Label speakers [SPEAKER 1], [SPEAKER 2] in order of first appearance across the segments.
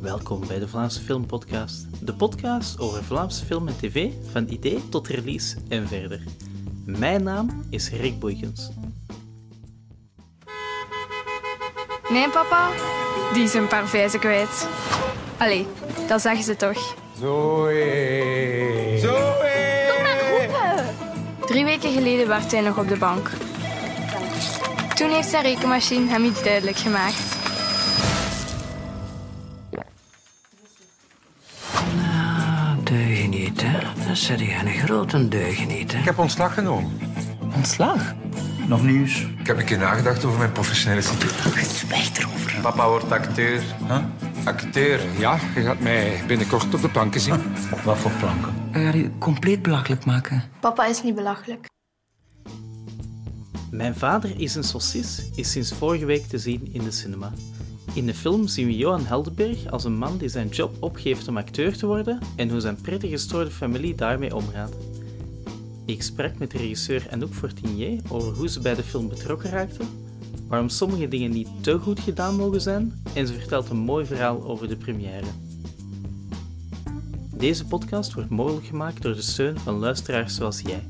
[SPEAKER 1] Welkom bij de Vlaamse Filmpodcast. De podcast over Vlaamse film en tv, van idee tot release en verder. Mijn naam is Rick Boeikens.
[SPEAKER 2] Nee, papa, die is een paar vijzen kwijt. Allee, dat zeggen ze toch.
[SPEAKER 3] Zoe. Zoe.
[SPEAKER 2] Drie weken geleden werd hij nog op de bank. Toen heeft zijn rekenmachine hem iets duidelijk gemaakt.
[SPEAKER 4] Dat zeg je een grote deugeniet, hè?
[SPEAKER 3] Ik heb ontslag genomen.
[SPEAKER 5] Ontslag? Nog nieuws?
[SPEAKER 3] Ik heb een keer nagedacht over mijn professionele situatie.
[SPEAKER 4] Zwijg erover.
[SPEAKER 3] Papa wordt acteur.
[SPEAKER 5] Huh?
[SPEAKER 3] Acteur, ja. Je gaat mij binnenkort op de planken zien.
[SPEAKER 5] Wat voor planken?
[SPEAKER 4] Ga je compleet belachelijk maken?
[SPEAKER 2] Papa is niet belachelijk.
[SPEAKER 1] Mijn vader is een saucis is sinds vorige week te zien in de cinema. In de film zien we Johan Heldenberg als een man die zijn job opgeeft om acteur te worden en hoe zijn prettig gestoorde familie daarmee omgaat. Ik sprak met regisseur Anouk Fortinier over hoe ze bij de film betrokken raakte, waarom sommige dingen niet te goed gedaan mogen zijn en ze vertelt een mooi verhaal over de première. Deze podcast wordt mogelijk gemaakt door de steun van luisteraars zoals jij.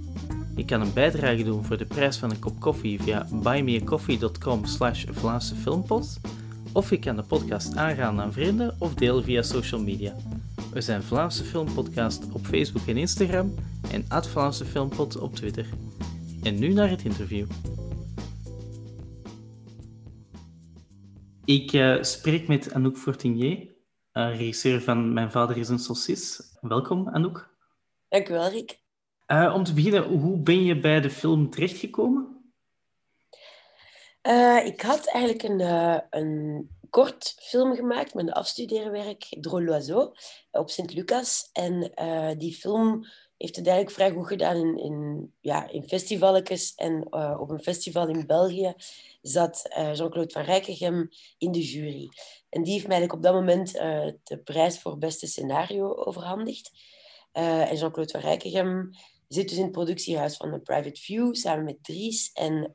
[SPEAKER 1] Je kan een bijdrage doen voor de prijs van een kop koffie via buymeacoffee.com slash Vlaamse Filmpot of je kan de podcast aanraden aan vrienden of delen via social media. We zijn Vlaamse Filmpodcast op Facebook en Instagram en at Vlaamse Filmpod op Twitter. En nu naar het interview. Ik eh, spreek met Anouk Fortinier, eh, regisseur van Mijn Vader is een Saucis. Welkom, Anouk.
[SPEAKER 6] Dank u wel, Rick.
[SPEAKER 1] Eh, om te beginnen, hoe ben je bij de film terechtgekomen?
[SPEAKER 6] Eh, ik had eigenlijk een, eh, een kort film gemaakt met een afstudeerwerk, Drôle l'Oiseau, op Sint-Lucas. En eh, die film heeft het eigenlijk vrij goed gedaan in, in, ja, in festivalletjes. En op een festival in België zat eh, Jean-Claude Van Rijkegem in de jury. En die heeft mij op dat moment de prijs voor beste scenario overhandigd. En Jean-Claude Van Rijkegem zit dus in het productiehuis van The Private View samen met Dries. En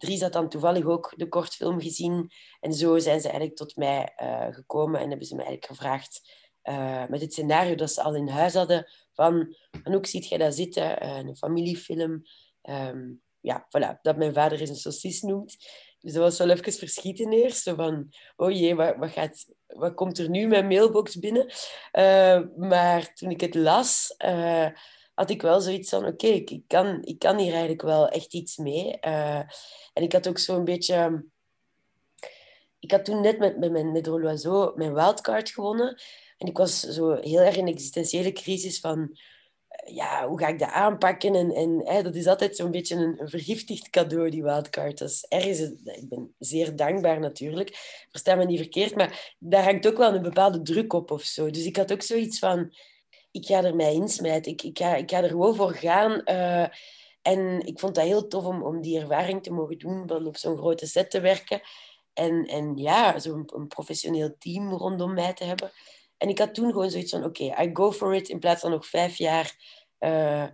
[SPEAKER 6] Dries had dan toevallig ook de kortfilm gezien. En zo zijn ze eigenlijk tot mij eh, gekomen en hebben ze me eigenlijk gevraagd eh, met het scenario dat ze al in huis hadden van Anouk, ziet jij dat zitten? Eh, een familiefilm. Ehm, ja, voilà, dat mijn vader is een saucis noemt. Dus dat was wel even verschieten eerst. Van, oh jee, wat, wat, gaat, wat komt er nu mijn mailbox binnen? Maar toen ik het las, had ik wel zoiets van, oké, ik, kan, ik kan hier eigenlijk wel echt iets mee. Eh, en ik had ook zo'n beetje... Ik had toen net met, met mijn met l'Oiseau mijn wildcard gewonnen. En ik was zo heel erg in een existentiële crisis van... eh, Ja, hoe ga ik dat aanpakken? En, en hè, dat is altijd zo'n beetje een, een vergiftigd cadeau, die wildcard. Dat is ergens... Ik ben zeer dankbaar natuurlijk. Versta me niet verkeerd. Maar daar hangt ook wel een bepaalde druk op of zo. Dus ik had ook zoiets van... Ik ga er mij insmijten. Ik, ik, ga, ik ga er gewoon voor gaan. eh, en ik vond dat heel tof om, om die ervaring te mogen doen, van op zo'n grote set te werken. En, en ja, zo'n professioneel team rondom mij te hebben. En ik had toen gewoon zoiets van, oké, I go for it. In plaats van nog vijf jaar eh,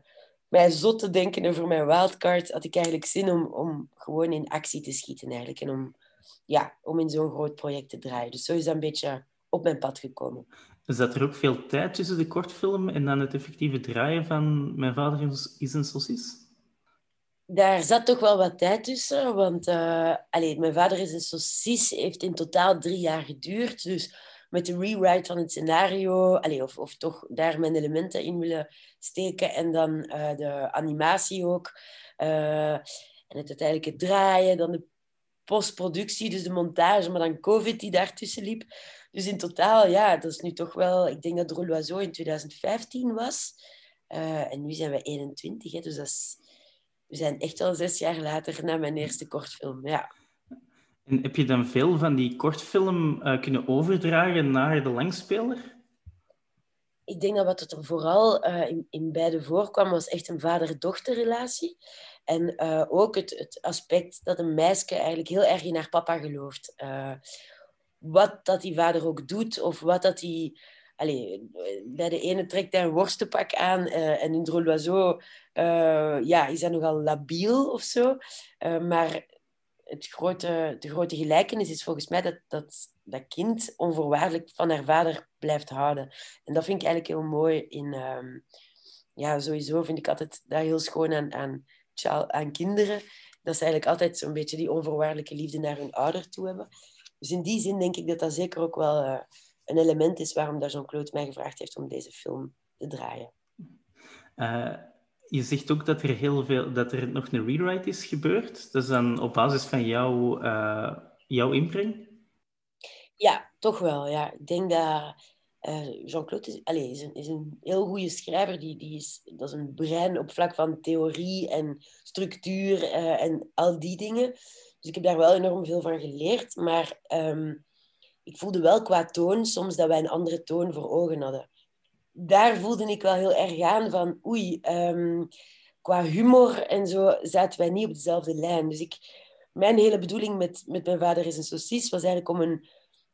[SPEAKER 6] mij zot te denken over mijn wildcard, had ik eigenlijk zin om, om gewoon in actie te schieten eigenlijk. En om, ja, om in zo'n groot project te draaien. Dus zo is een beetje op mijn pad gekomen.
[SPEAKER 1] Zat er ook veel tijd tussen de kortfilm en dan het effectieve draaien van Mijn Vader is- een Saucis?
[SPEAKER 6] Daar zat toch wel wat tijd tussen, want eh, allee, mijn vader is een saucis, heeft in totaal drie jaar geduurd. Dus met de rewrite van het scenario, allee, of, of toch daar mijn elementen in willen steken en dan eh, de animatie ook. eh, en het uiteindelijk draaien, dan de postproductie, dus de montage, maar dan COVID die daartussen liep. Dus in totaal, ja, dat is nu toch wel... Ik denk dat Drôle l'Oiseau in 2015 was. Eh, en nu zijn we 21, hè, dus dat is... We zijn echt al zes jaar later na mijn eerste kortfilm. Ja.
[SPEAKER 1] En heb je dan veel van die kortfilm eh, kunnen overdragen naar de langspeler?
[SPEAKER 6] Ik denk dat wat het er vooral eh, in, in beide voorkwam, was echt een vader-dochterrelatie. En eh, ook het, het aspect dat een meisje eigenlijk heel erg in haar papa gelooft. Eh, wat dat die vader ook doet, of wat dat hij... Allee, bij de ene trekt hij een worstenpak aan eh, en in Drôle ja, is hij nogal labiel of zo. Maar het grote, de grote gelijkenis is volgens mij dat, dat dat kind onvoorwaardelijk van haar vader blijft houden. En dat vind ik eigenlijk heel mooi in... ehm, ja, sowieso vind ik altijd dat heel schoon aan, aan, aan kinderen. Dat ze eigenlijk altijd zo'n beetje die onvoorwaardelijke liefde naar hun ouder toe hebben. Dus in die zin denk ik dat dat zeker ook wel eh, een element is waarom dat Jean-Claude mij gevraagd heeft om deze film te draaien.
[SPEAKER 1] Eh, je zegt ook dat er heel veel, dat er nog een rewrite is gebeurd. Dat is dan op basis van jouw, eh, jouw inbreng.
[SPEAKER 6] Ja, toch wel. Ja. Ik denk dat eh, Jean-Claude is, allez, is, een, is een heel goede schrijver. Die, die is, dat is een brein op vlak van theorie en structuur eh, en al die dingen. Dus ik heb daar wel enorm veel van geleerd. Maar ehm, ik voelde wel qua toon soms dat wij een andere toon voor ogen hadden. Daar voelde ik wel heel erg aan van oei, ehm, qua humor en zo zaten wij niet op dezelfde lijn. Dus ik, mijn hele bedoeling met, met Mijn Vader is een Saucis was eigenlijk om een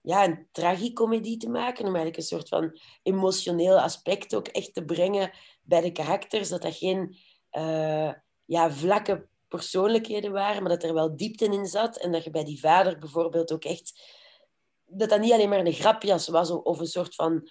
[SPEAKER 6] ja, een tragicomedie te maken. Om eigenlijk een soort van emotioneel aspect ook echt te brengen bij de karakters. Dat dat geen eh, ja, vlakke persoonlijkheden waren, maar dat er wel diepte in zat. En dat je bij die vader bijvoorbeeld ook echt... Dat dat niet alleen maar een grapjas was of een soort van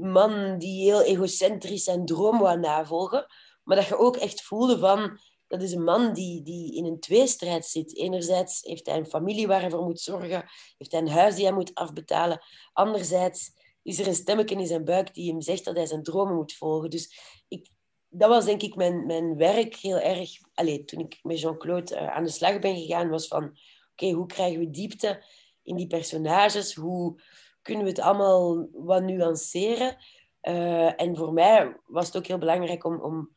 [SPEAKER 6] man die heel egocentrisch zijn droom wou navolgen. Maar dat je ook echt voelde van dat is een man die, die in een tweestrijd zit. Enerzijds heeft hij een familie waar hij voor moet zorgen, heeft hij een huis die hij moet afbetalen. Anderzijds is er een stemmetje in zijn buik die hem zegt dat hij zijn dromen moet volgen. Dus ik, dat was denk ik mijn, mijn werk heel erg... Allez, toen ik met Jean-Claude uh, aan de slag ben gegaan, was van... Oké, hoe krijgen we diepte in die personages? Hoe kunnen we het allemaal wat nuanceren? Uh, en voor mij was het ook heel belangrijk om... om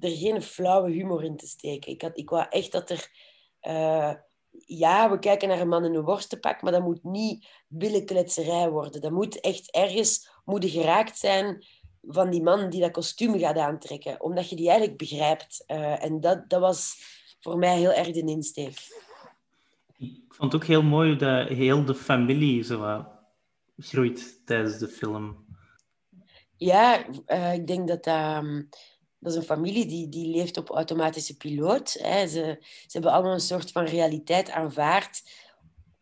[SPEAKER 6] er geen flauwe humor in te steken. Ik, had, ik wou echt dat er... Uh, ja, we kijken naar een man in een worstenpak, maar dat moet niet billenkletserij worden. Dat moet echt ergens moeten geraakt zijn van die man die dat kostuum gaat aantrekken. Omdat je die eigenlijk begrijpt. Uh, en dat, dat was voor mij heel erg de insteek.
[SPEAKER 1] Ik vond het ook heel mooi dat heel de familie zo groeit tijdens de film.
[SPEAKER 6] Ja, uh, ik denk dat dat... Um, dat is een familie die, die leeft op automatische piloot. Hè. Ze, ze hebben allemaal een soort van realiteit aanvaard,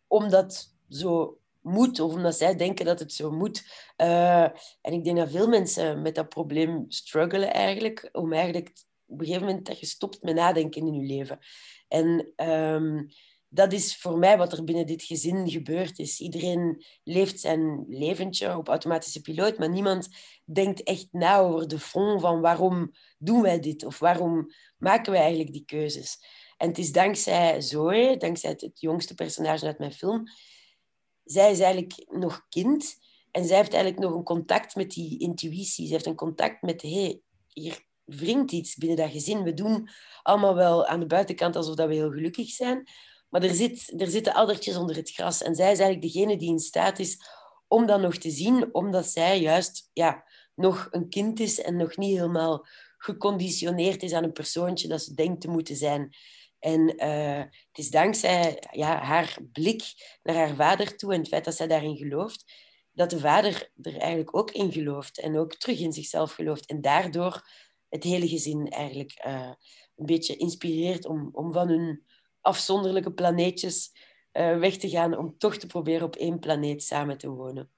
[SPEAKER 6] omdat zo moet, of omdat zij denken dat het zo moet. Uh, en ik denk dat veel mensen met dat probleem struggelen eigenlijk, om eigenlijk op een gegeven moment dat je stopt met nadenken in je leven. En um, dat is voor mij wat er binnen dit gezin gebeurd is. Iedereen leeft zijn leventje op automatische piloot, maar niemand denkt echt na over de fond van waarom doen wij dit of waarom maken wij eigenlijk die keuzes. En het is dankzij Zoe, dankzij het, het jongste personage uit mijn film, zij is eigenlijk nog kind en zij heeft eigenlijk nog een contact met die intuïtie. Ze heeft een contact met, hé, hey, hier wringt iets binnen dat gezin. We doen allemaal wel aan de buitenkant alsof dat we heel gelukkig zijn, maar er, zit, er zitten addertjes onder het gras. En zij is eigenlijk degene die in staat is om dat nog te zien, omdat zij juist ja, nog een kind is en nog niet helemaal geconditioneerd is aan een persoontje dat ze denkt te moeten zijn. En uh, het is dankzij ja, haar blik naar haar vader toe en het feit dat zij daarin gelooft, dat de vader er eigenlijk ook in gelooft en ook terug in zichzelf gelooft. En daardoor het hele gezin eigenlijk uh, een beetje inspireert om, om van hun afzonderlijke planeetjes uh, weg te gaan om toch te proberen op één planeet samen te wonen.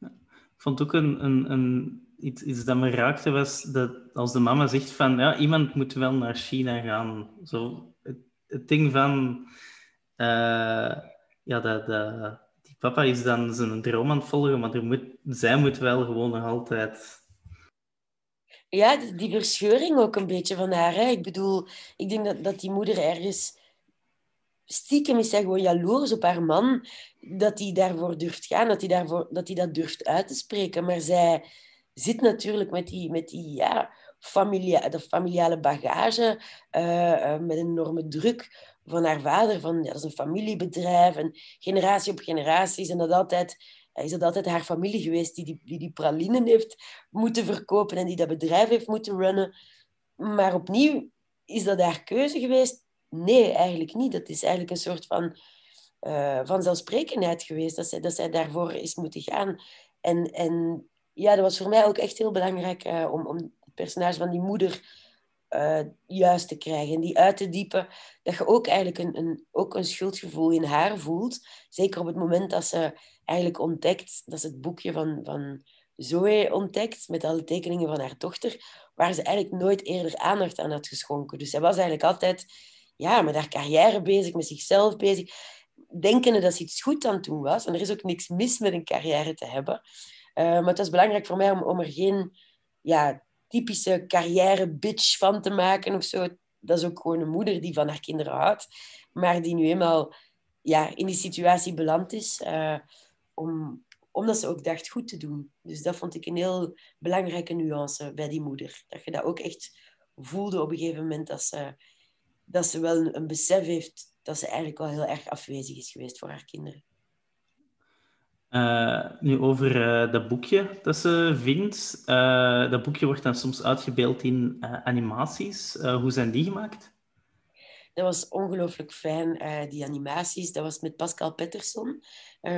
[SPEAKER 1] Ik vond ook een, een, een, iets, iets dat me raakte, was dat als de mama zegt van ja, iemand moet wel naar China gaan. Zo, het, het ding van uh, ja, dat, dat, die papa is dan zijn droom aan het volgen, maar er moet, zij moet wel gewoon nog altijd
[SPEAKER 6] ja, die verscheuring ook een beetje van haar. Hè. Ik bedoel, ik denk dat, dat die moeder ergens stiekem is zij gewoon jaloers op haar man dat hij daarvoor durft gaan, dat hij, daarvoor, dat hij dat durft uit te spreken. Maar zij zit natuurlijk met die, met die ja, familia, de familiale bagage, uh, uh, met een enorme druk van haar vader, van ja, dat is een familiebedrijf en generatie op generatie is dat altijd, is dat altijd haar familie geweest die die, die die pralinen heeft moeten verkopen en die dat bedrijf heeft moeten runnen. Maar opnieuw is dat haar keuze geweest Nee, eigenlijk niet. Dat is eigenlijk een soort van uh, vanzelfsprekendheid geweest dat zij, dat zij daarvoor is moeten gaan. En, en ja, dat was voor mij ook echt heel belangrijk uh, om, om het personage van die moeder eh, juist te krijgen en die uit te diepen, dat je ook eigenlijk een, een, ook een schuldgevoel in haar voelt. Zeker op het moment dat ze eigenlijk ontdekt, dat ze het boekje van, van Zoe ontdekt, met alle tekeningen van haar dochter, waar ze eigenlijk nooit eerder aandacht aan had geschonken. Dus zij was eigenlijk altijd ja, met haar carrière bezig, met zichzelf bezig, denkende dat ze iets goed aan het doen was. En er is ook niks mis met een carrière te hebben. Uh, maar het was belangrijk voor mij om, om er geen ja, typische carrière-bitch van te maken of zo. Dat is ook gewoon een moeder die van haar kinderen houdt, maar die nu eenmaal ja, in die situatie beland is, uh, om, omdat ze ook dacht goed te doen. Dus dat vond ik een heel belangrijke nuance bij die moeder. Dat je dat ook echt voelde op een gegeven moment dat ze, dat ze wel een, een besef heeft dat ze eigenlijk wel heel erg afwezig is geweest voor haar kinderen.
[SPEAKER 1] Uh, nu over uh, dat boekje dat ze vindt. Uh, dat boekje wordt dan soms uitgebeeld in animaties. hoe zijn die gemaakt?
[SPEAKER 6] Dat was ongelooflijk fijn, die animaties. Dat was met Pascal Pettersson.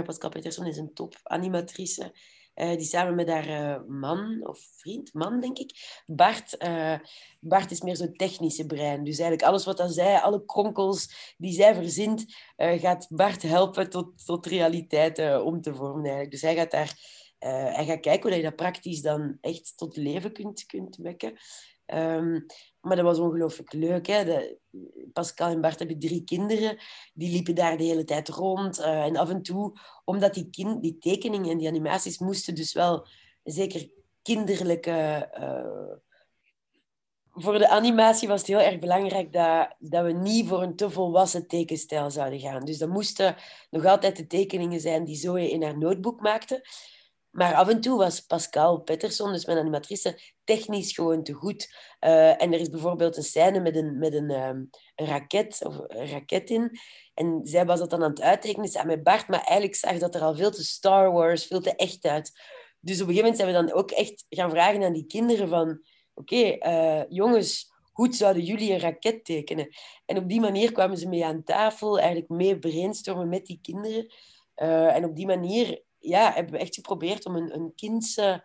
[SPEAKER 6] Pascal Pettersson is een top animatrice. Uh, die samen met haar uh, man, of vriend, man denk ik, Bart. Uh, Bart is meer zo'n technische brein. Dus eigenlijk alles wat zij, alle kronkels die zij verzint, gaat Bart helpen tot, tot realiteit om te vormen. Eigenlijk. Dus hij gaat daar hij gaat kijken hoe je dat praktisch dan echt tot leven kunt, kunt wekken. Um, maar dat was ongelooflijk leuk. Hè? De, Pascal en Bart hebben drie kinderen. Die liepen daar de hele tijd rond. Uh, en af en toe, omdat die, kind, die tekeningen en die animaties moesten dus wel zeker kinderlijke... Uh, voor de animatie was het heel erg belangrijk dat, dat we niet voor een te volwassen tekenstijl zouden gaan. Dus dat moesten nog altijd de tekeningen zijn die Zoe in haar notebook maakte. Maar af en toe was Pascal Pettersson, dus mijn animatrice, technisch gewoon te goed. Uh, en er is bijvoorbeeld een scène met een, met een, um, een raket, of een raket in. En zij was dat dan aan het uittekenen samen met Bart, maar eigenlijk zag dat er al veel te Star Wars, veel te echt uit. Dus op een gegeven moment zijn we dan ook echt gaan vragen aan die kinderen van... Oké, uh, jongens, hoe zouden jullie een raket tekenen? En op die manier kwamen ze mee aan tafel, eigenlijk mee brainstormen met die kinderen. Uh, en op die manier ja, hebben we echt geprobeerd om een, een kindse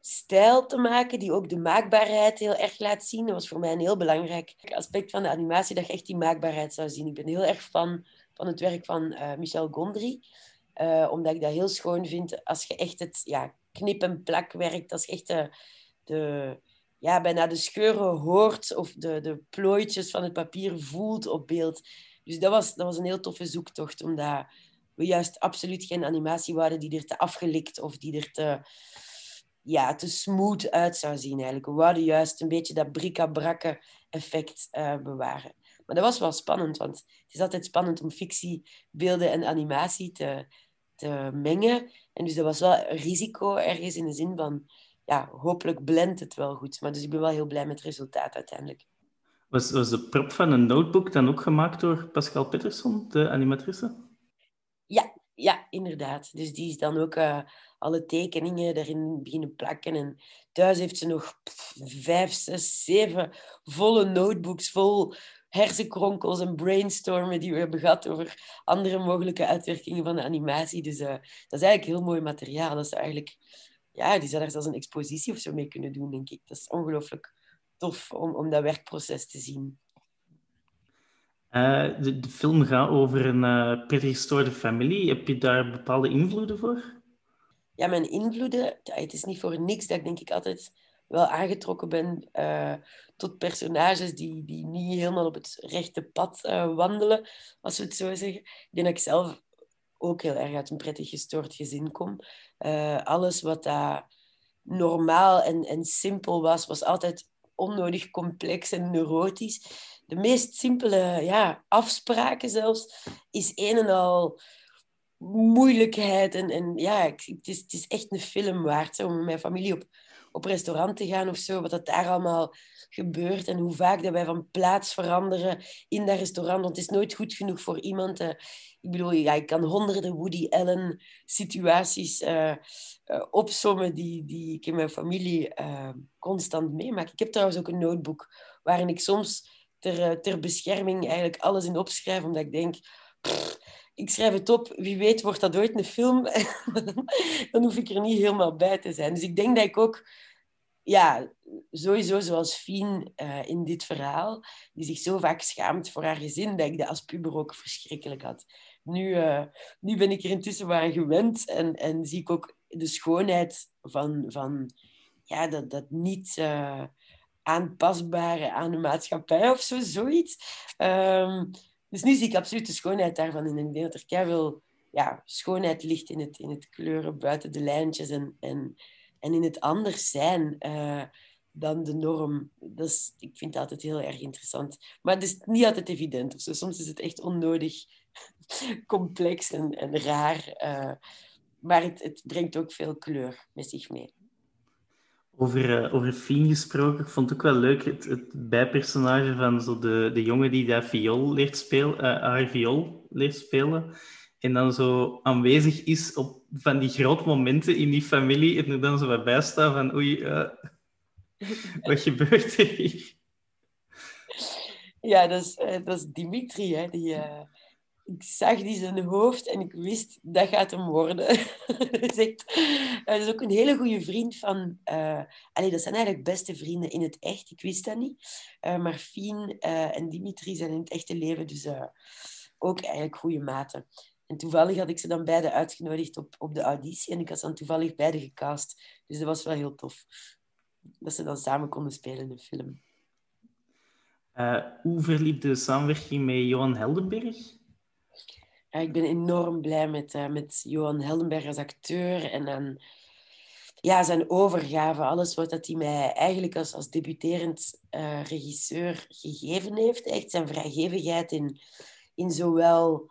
[SPEAKER 6] stijl te maken die ook de maakbaarheid heel erg laat zien. Dat was voor mij een heel belangrijk aspect van de animatie, dat je echt die maakbaarheid zou zien. Ik ben heel erg fan van het werk van uh, Michel Gondry, uh, omdat ik dat heel schoon vind als je echt het ja, knip- en plak werkt, als je echt de, de, ja, bijna de scheuren hoort of de, de plooitjes van het papier voelt op beeld. Dus dat was, dat was een heel toffe zoektocht, omdat we juist absoluut geen animatie waren die er te afgelikt of die er te, ja, te smooth uit zou zien. Eigenlijk. We wouden juist een beetje dat brika-brakke effect uh, bewaren. Maar dat was wel spannend, want het is altijd spannend om fictiebeelden en animatie te, te mengen. En dus dat was wel een risico ergens in de zin van, ja, hopelijk blendt het wel goed. Maar dus ik ben wel heel blij met het resultaat uiteindelijk.
[SPEAKER 1] Was, was de prop van een notebook dan ook gemaakt door Pascal Peterson, de animatrice?
[SPEAKER 6] Ja, ja, inderdaad. Dus die is dan ook uh, alle tekeningen erin beginnen plakken. En thuis heeft ze nog pff, vijf, zes, zeven volle notebooks vol hersenkronkels en brainstormen die we hebben gehad over andere mogelijke uitwerkingen van de animatie. Dus uh, dat is eigenlijk heel mooi materiaal. Dat is eigenlijk, ja, die zou daar zelfs een expositie of zo mee kunnen doen, denk ik. Dat is ongelooflijk tof om, om dat werkproces te zien.
[SPEAKER 1] Uh, de, film gaat over een uh, pregestoorde familie. Heb je daar bepaalde invloeden voor?
[SPEAKER 6] Ja, mijn invloeden... Het is niet voor niks dat ik denk ik altijd wel aangetrokken ben uh, tot personages die, die niet helemaal op het rechte pad wandelen, als we het zo zeggen. Ik denk dat ik zelf ook heel erg uit een prettig gestoord gezin kom. alles wat daar normaal en, en simpel was, was altijd onnodig complex en neurotisch de meest simpele ja, afspraken zelfs, is een en al moeilijkheid. En, en ja, het is, het is echt een film waard om met mijn familie op, op restaurant te gaan of zo. Wat dat daar allemaal gebeurt en hoe vaak dat wij van plaats veranderen in dat restaurant. Want het is nooit goed genoeg voor iemand. Ik bedoel, ja, ik kan honderden Woody Allen situaties uh, uh, die, die ik in mijn familie constant meemaak. Ik heb trouwens ook een notebook waarin ik soms ter, eh, ter bescherming eigenlijk alles in opschrijven, omdat ik denk, ik schrijf het op, wie weet wordt dat ooit een film, dan hoef ik er niet helemaal bij te zijn. Dus ik denk dat ik ook ja, sowieso zoals Fien uh, in dit verhaal, die zich zo vaak schaamt voor haar gezin, dat ik dat als puber ook verschrikkelijk had. Nu, uh, nu ben ik er intussen wel aan gewend en, en zie ik ook de schoonheid van, van ja, dat, dat niet aanpasbare aan de maatschappij of zo, zoiets. Um, dus nu zie ik absoluut de schoonheid daarvan in. Ik denk dat er veel ja, schoonheid ligt in het, in het kleuren buiten de lijntjes en, en, en in het anders zijn uh, dan de norm. Dat ik vind dat altijd heel erg interessant. Maar het is niet altijd evident. Of zo. Soms is het echt onnodig complex en, en raar. Uh, maar het, het brengt ook veel kleur met zich mee.
[SPEAKER 1] Over, uh, over Fien gesproken, ik vond het ook wel leuk het, het bijpersonage van zo de, de jongen die dat viool leert spelen, uh, haar viool leert spelen. En dan zo aanwezig is op van die grote momenten in die familie. En er dan zo bij staat van oei, uh, wat gebeurt er hier?
[SPEAKER 6] Ja, dat is, dat is Dimitri, hè, die, ik zag die zijn hoofd en ik wist, dat gaat hem worden. is echt, dat is ook een hele goede vriend van... Uh, dat zijn eigenlijk beste vrienden in het echt. Ik wist dat niet. Uh, maar Fien en Dimitri zijn in het echte leven dus ook eigenlijk goede maten. En toevallig had ik ze dan beide uitgenodigd op, op de auditie. En ik had ze dan toevallig beide gecast. Dus dat was wel heel tof. Dat ze dan samen konden spelen in de film.
[SPEAKER 1] hoe verliep de samenwerking met Johan Heldenberg?
[SPEAKER 6] Ja, ik ben enorm blij met, uh, met Johan Heldenberg als acteur en aan ja, zijn overgave. Alles wat dat hij mij eigenlijk als, als debuterend uh, regisseur gegeven heeft. Echt zijn vrijgevigheid in, in zowel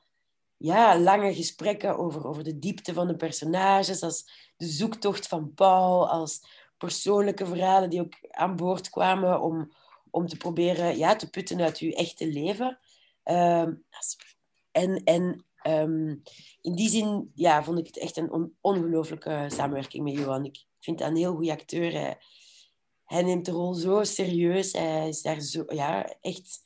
[SPEAKER 6] ja, lange gesprekken over, over de diepte van de personages, als de zoektocht van Paul, als persoonlijke verhalen die ook aan boord kwamen om, om te proberen ja, te putten uit uw echte leven. Uh, en, en Um, in die zin ja, vond ik het echt een on ongelooflijke samenwerking met Johan. Ik vind dat een heel goede acteur. Hij, hij, neemt de rol zo serieus. Hij is daar zo, ja, echt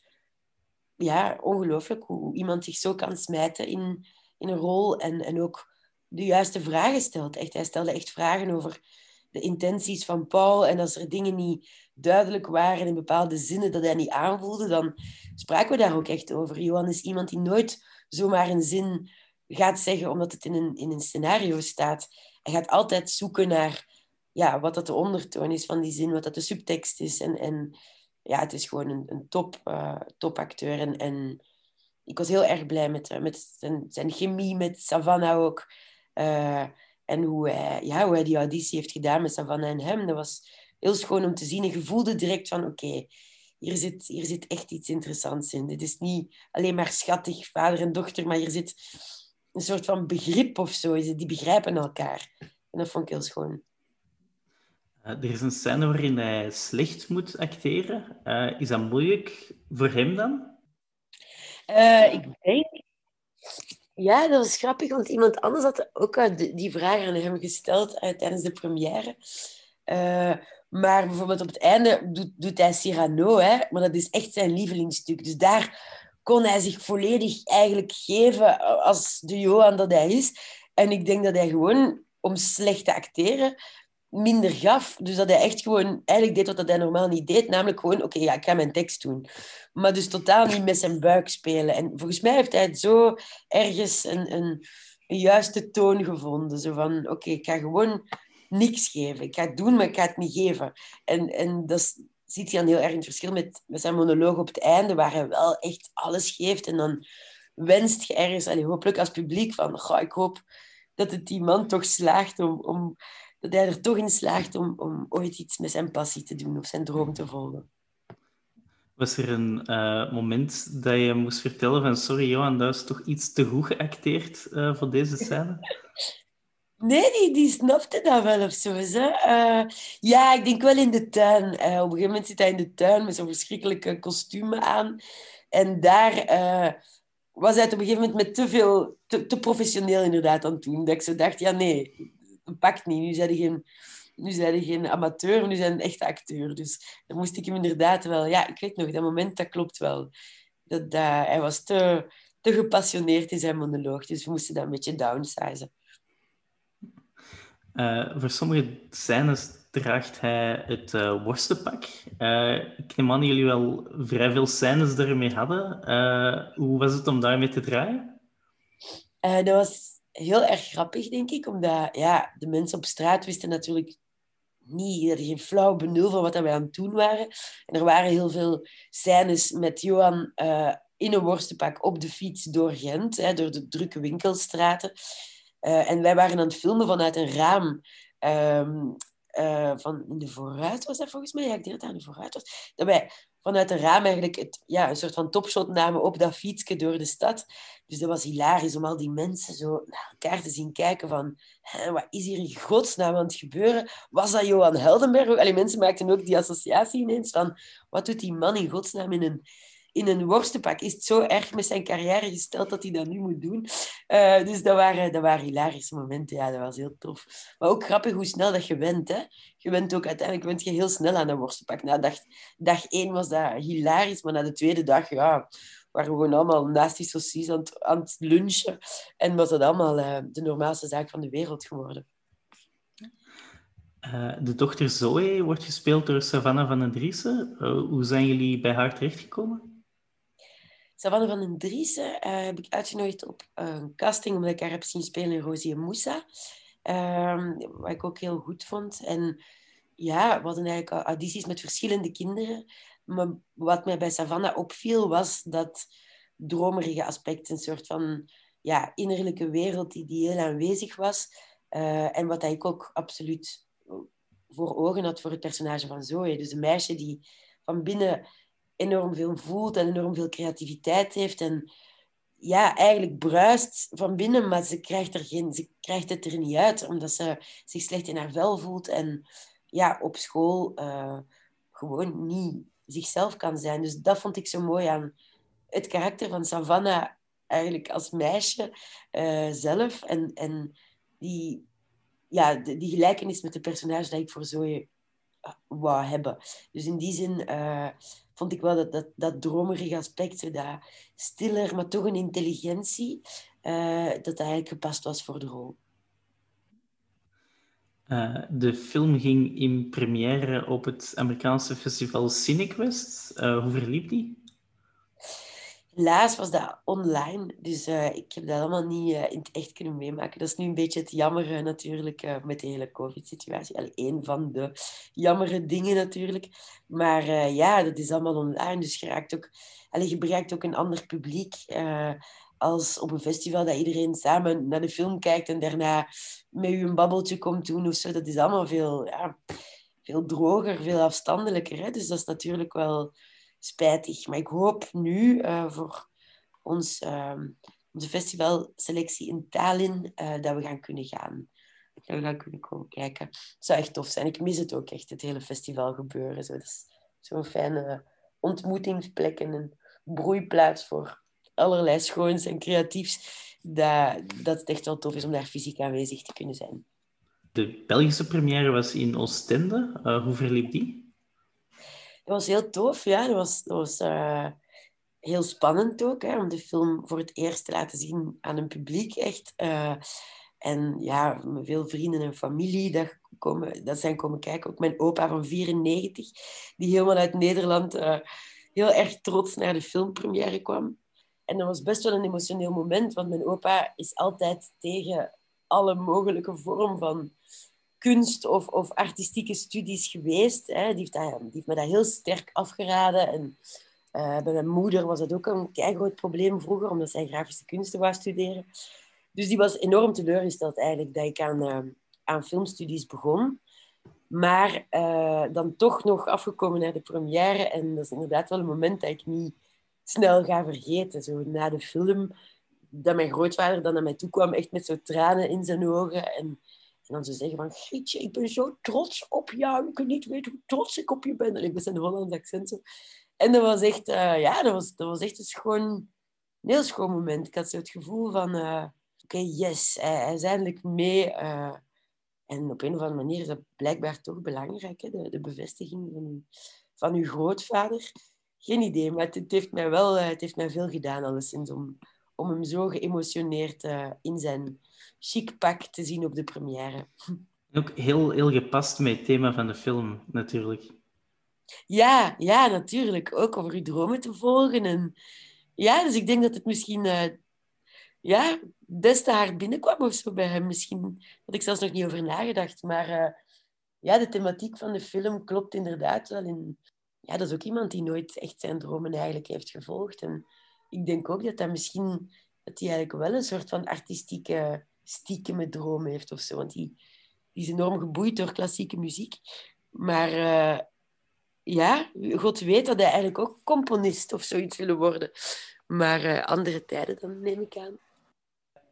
[SPEAKER 6] ja, ongelooflijk hoe iemand zich zo kan smijten in, in een rol en, en ook de juiste vragen stelt. Echt, hij stelde echt vragen over de intenties van Paul. En als er dingen niet duidelijk waren in bepaalde zinnen dat hij niet aanvoelde, dan spraken we daar ook echt over. Johan is iemand die nooit zomaar een zin gaat zeggen omdat het in een, in een scenario staat. Hij gaat altijd zoeken naar ja, wat dat de ondertoon is van die zin, wat dat de subtekst is. En, en ja, het is gewoon een, een top, uh, topacteur. En, en ik was heel erg blij met, uh, met zijn, zijn chemie met Savannah ook. Uh, en hoe hij, ja, hoe hij die auditie heeft gedaan met Savannah en hem. Dat was heel schoon om te zien. En je voelde direct van, oké, hier, zit, hier zit echt iets interessants in. Dit is niet alleen maar schattig, vader en dochter, maar hier zit een soort van begrip of zo. Die begrijpen elkaar. En dat vond ik heel schoon.
[SPEAKER 1] Uh, er is een scène waarin hij slecht moet acteren. Uh, is dat moeilijk voor hem dan?
[SPEAKER 6] Uh, ik denk... Ja, dat was grappig, want iemand anders had ook die vraag aan hem gesteld tijdens de première. Maar bijvoorbeeld op het einde doet, doet hij Cyrano, hè? maar dat is echt zijn lievelingsstuk. Dus daar kon hij zich volledig eigenlijk geven als de Johan dat hij is. En ik denk dat hij gewoon, om slecht te acteren, minder gaf. Dus dat hij echt gewoon eigenlijk deed wat hij normaal niet deed. Namelijk gewoon, oké, ja, ik ga mijn tekst doen. Maar dus totaal niet met zijn buik spelen. En volgens mij heeft hij het zo ergens een, een juiste toon gevonden. Zo van, oké, ik ga gewoon niks geven. Ik ga het doen, maar ik ga het niet geven. En, en dat ziet hij dan heel erg het verschil met, met zijn monoloog op het einde, waar hij wel echt alles geeft. En dan wenst je ergens, allee, hopelijk als publiek, van goh, ik hoop dat het die man toch slaagt om, om dat hij er toch in slaagt om, om ooit iets met zijn passie te doen of zijn droom te volgen.
[SPEAKER 1] Was er een uh, moment dat je moest vertellen van sorry Johan, dat is toch iets te goed geacteerd uh, voor deze scène?
[SPEAKER 6] Nee, die, die snapte dat wel of zo. Uh, ja, ik denk wel in de tuin. Uh, op een gegeven moment zit hij in de tuin met zo'n verschrikkelijke kostumen aan. En daar uh, was hij op een gegeven moment met te veel, te, te, professioneel inderdaad aan het doen. Dat ik zo dacht, ja nee, dat pakt niet. Nu zijn geen, nu zijn geen amateur, nu zijn een echte acteur. Dus dan moest ik hem inderdaad wel... Ja, ik weet nog, dat moment, dat klopt wel. Dat, hij was te, te gepassioneerd in zijn monoloog. Dus we moesten dat een beetje downsizen.
[SPEAKER 1] Uh, voor sommige scènes draagt hij het uh, worstenpak. Uh, ik neem aan dat jullie wel vrij veel scènes ermee hadden. Hoe was het om daarmee te draaien?
[SPEAKER 6] dat was heel erg grappig, denk ik. Omdat ja, de mensen op straat wisten natuurlijk niet, hadden geen flauw benul van wat wij aan het doen waren. En er waren heel veel scènes met Johan in een worstenpak op de fiets door Gent, hè, door de drukke winkelstraten. En wij waren aan het filmen vanuit een raam. Um, uh, van in de vooruit was dat volgens mij. Ja, ik denk dat dat in de vooruit was. Dat wij vanuit het raam eigenlijk het, ja, een soort van topshot namen op dat fietsje door de stad. Dus dat was hilarisch om al die mensen zo naar elkaar te zien kijken van wat is hier in godsnaam aan het gebeuren? Was dat Johan Heldenberg? Allee, mensen maakten ook die associatie ineens van wat doet die man in godsnaam in een in een worstenpak. Is het zo erg met zijn carrière gesteld dat hij dat nu moet doen? Uh, dus dat waren, dat waren hilarische momenten. Ja, dat was heel tof. Maar ook grappig hoe snel dat je went. Hè? Je bent ook uiteindelijk went je heel snel aan een worstenpak. Na dag, dag één was dat hilarisch, maar na de tweede dag, ja, waren we gewoon allemaal naast die saucies aan het, lunchen. En was dat allemaal uh, de normaalste zaak van de wereld geworden.
[SPEAKER 1] Uh, de dochter Zoe wordt gespeeld door Savannah van den Driessen. Hoe zijn jullie bij haar terechtgekomen?
[SPEAKER 6] Savanne van den Driessen uh, heb ik uitgenodigd op een casting, omdat ik haar heb zien spelen in Rosie en Moussa. Um, wat ik ook heel goed vond. En ja, we hadden eigenlijk audities met verschillende kinderen. Maar wat mij bij Savannah opviel, was dat dromerige aspect. Een soort van ja, innerlijke wereld die, die heel aanwezig was. Uh, en wat ik ook absoluut voor ogen had voor het personage van Zoe. Dus een meisje die van binnen enorm veel voelt en enorm veel creativiteit heeft. En ja, eigenlijk bruist van binnen, maar ze krijgt, er geen, ze krijgt het er niet uit, omdat ze zich slecht in haar vel voelt en ja, op school uh, gewoon niet zichzelf kan zijn. Dus dat vond ik zo mooi aan het karakter van Savannah eigenlijk als meisje uh, zelf. En, en die, ja, die, gelijkenis met de personage dat ik voor Zoe wou hebben. Dus in die zin vond ik wel dat, dat, dat dromerige aspect, dat stiller, maar toch een intelligentie, uh, dat dat eigenlijk gepast was voor de rol.
[SPEAKER 1] Uh, de film ging in première op het Amerikaanse festival Cinequest. hoe verliep die?
[SPEAKER 6] Helaas was dat online, dus uh, ik heb dat allemaal niet uh, in het echt kunnen meemaken. Dat is nu een beetje het jammer natuurlijk uh, met de hele COVID-situatie. Eén van de jammere dingen natuurlijk. Maar ja, dat is allemaal online, dus je, raakt ook, je bereikt ook een ander publiek als op een festival dat iedereen samen naar de film kijkt en daarna met u een babbeltje komt doen of zo. Dat is allemaal veel, ja, veel droger, veel afstandelijker. Hè? Dus dat is natuurlijk wel spijtig. Maar ik hoop nu uh, voor ons, uh, onze festivalselectie in Tallinn uh, dat we gaan kunnen gaan. Dat we gaan kunnen komen kijken. Het zou echt tof zijn. Ik mis het ook echt, het hele festival gebeuren. Zo. Zo'n fijne ontmoetingsplek en een broeiplaats voor allerlei schoons en creatiefs. Dat, dat het echt wel tof is om daar fysiek aanwezig te kunnen zijn.
[SPEAKER 1] De Belgische première was in Oostende. Uh, hoe verliep die?
[SPEAKER 6] Was heel tof, ja. Dat was, was uh, heel spannend ook, hè, om de film voor het eerst te laten zien aan een publiek, echt. Uh, en ja, veel vrienden en familie dat, komen, dat zijn komen kijken. Ook mijn opa van 94, die helemaal uit Nederland uh, heel erg trots naar de filmpremière kwam. En dat was best wel een emotioneel moment, want mijn opa is altijd tegen alle mogelijke vorm van kunst of, of artistieke studies geweest. Hè. Die, heeft dat, die heeft me dat heel sterk afgeraden. En uh, bij mijn moeder was dat ook een groot probleem vroeger, omdat zij grafische kunsten wou studeren. Dus die was enorm teleurgesteld eigenlijk dat ik aan, uh, aan filmstudies begon. Maar uh, dan toch nog afgekomen naar de première. En dat is inderdaad wel een moment dat ik niet snel ga vergeten. Zo na de film, dat mijn grootvader dan naar mij toe kwam, echt met zo tranen in zijn ogen. En en dan ze zeggen van, Gietje, ik ben zo trots op jou. Ik kan niet weten hoe trots ik op je ben. En ik ben een Hollands accent. En dat was echt, uh, ja, dat was, dat was echt een schoon, heel schoon moment. Ik had zo het gevoel van, uh, oké, yes, hij, is eindelijk mee. Uh, en op een of andere manier is dat blijkbaar toch belangrijk, hè? De, de bevestiging van, van uw grootvader. Geen idee, maar het, het, heeft mij wel het heeft mij veel gedaan, alleszins, om, om hem zo geëmotioneerd in zijn chic pak te zien op de première.
[SPEAKER 1] Ook heel, heel gepast met het thema van de film, natuurlijk.
[SPEAKER 6] Ja, ja, natuurlijk. Ook over uw dromen te volgen. En ja, dus ik denk dat het misschien uh, ja, des te hard binnenkwam of zo bij hem. Misschien had ik zelfs nog niet over nagedacht. Maar uh, ja, de thematiek van de film klopt inderdaad wel. In, ja, dat is ook iemand die nooit echt zijn dromen eigenlijk heeft gevolgd. En ik denk ook dat dat misschien dat hij eigenlijk wel een soort van artistieke stiekeme droom heeft of zo. Want die, die is enorm geboeid door klassieke muziek. Maar uh, ja, God weet dat hij eigenlijk ook componist of zoiets willen worden. Maar uh, andere tijden, dan neem ik aan.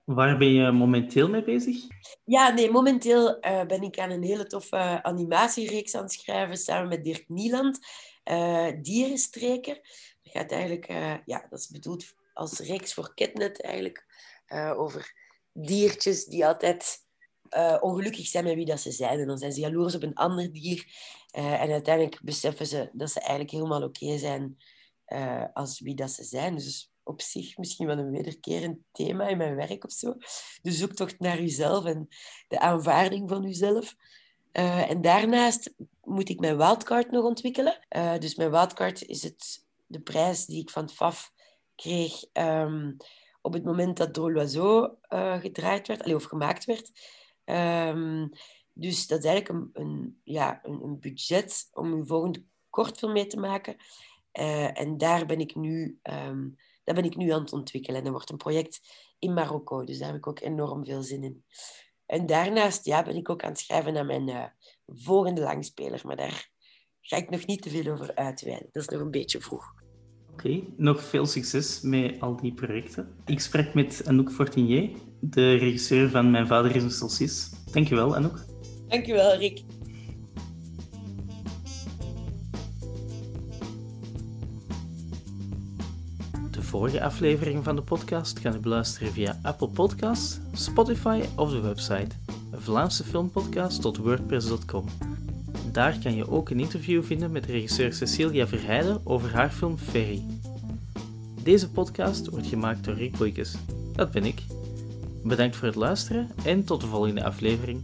[SPEAKER 1] Waar ben je momenteel mee bezig?
[SPEAKER 6] Ja, nee, momenteel uh, ben ik aan een hele toffe animatiereeks aan het schrijven samen met Dirk Nieland. Dierenstreker. Dat gaat eigenlijk, ja, dat is bedoeld als reeks voor Ketnet eigenlijk. over diertjes die altijd uh, ongelukkig zijn met wie dat ze zijn. En dan zijn ze jaloers op een ander dier. Uh, en uiteindelijk beseffen ze dat ze eigenlijk helemaal oké zijn uh, als wie dat ze zijn. Dus op zich misschien wel een wederkerend thema in mijn werk of zo. De zoektocht naar jezelf en de aanvaarding van jezelf. en daarnaast moet ik mijn wildcard nog ontwikkelen. dus mijn wildcard is het, de prijs die ik van FAF kreeg um, op het moment dat Drôle l'Oiseau gedraaid werd, of gemaakt werd. Um, dus dat is eigenlijk een, een ja, een, een, budget om een volgende kortfilm mee te maken. Uh, en daar ben, ik nu, um, daar ben ik nu aan het ontwikkelen. En dat wordt een project in Marokko. Dus daar heb ik ook enorm veel zin in. En daarnaast ja, ben ik ook aan het schrijven aan mijn uh, volgende langspeler. Maar daar ga ik nog niet te veel over uitweiden. Dat is nog een beetje vroeg.
[SPEAKER 1] Oké, okay, nog veel succes met al die projecten. Ik spreek met Anouk Fortinier, de regisseur van Mijn Vader is een Solsis. Dankjewel, Anouk.
[SPEAKER 6] Dankjewel, Rick.
[SPEAKER 1] De vorige aflevering van de podcast kan u beluisteren via Apple Podcasts, Spotify of de website Vlaamse Filmpodcast tot wordpress.com. Daar kan je ook een interview vinden met regisseur Cecilia Verheijden over haar film Ferry. Deze podcast wordt gemaakt door Rick Boeikes. Dat ben ik. Bedankt voor het luisteren en tot de volgende aflevering.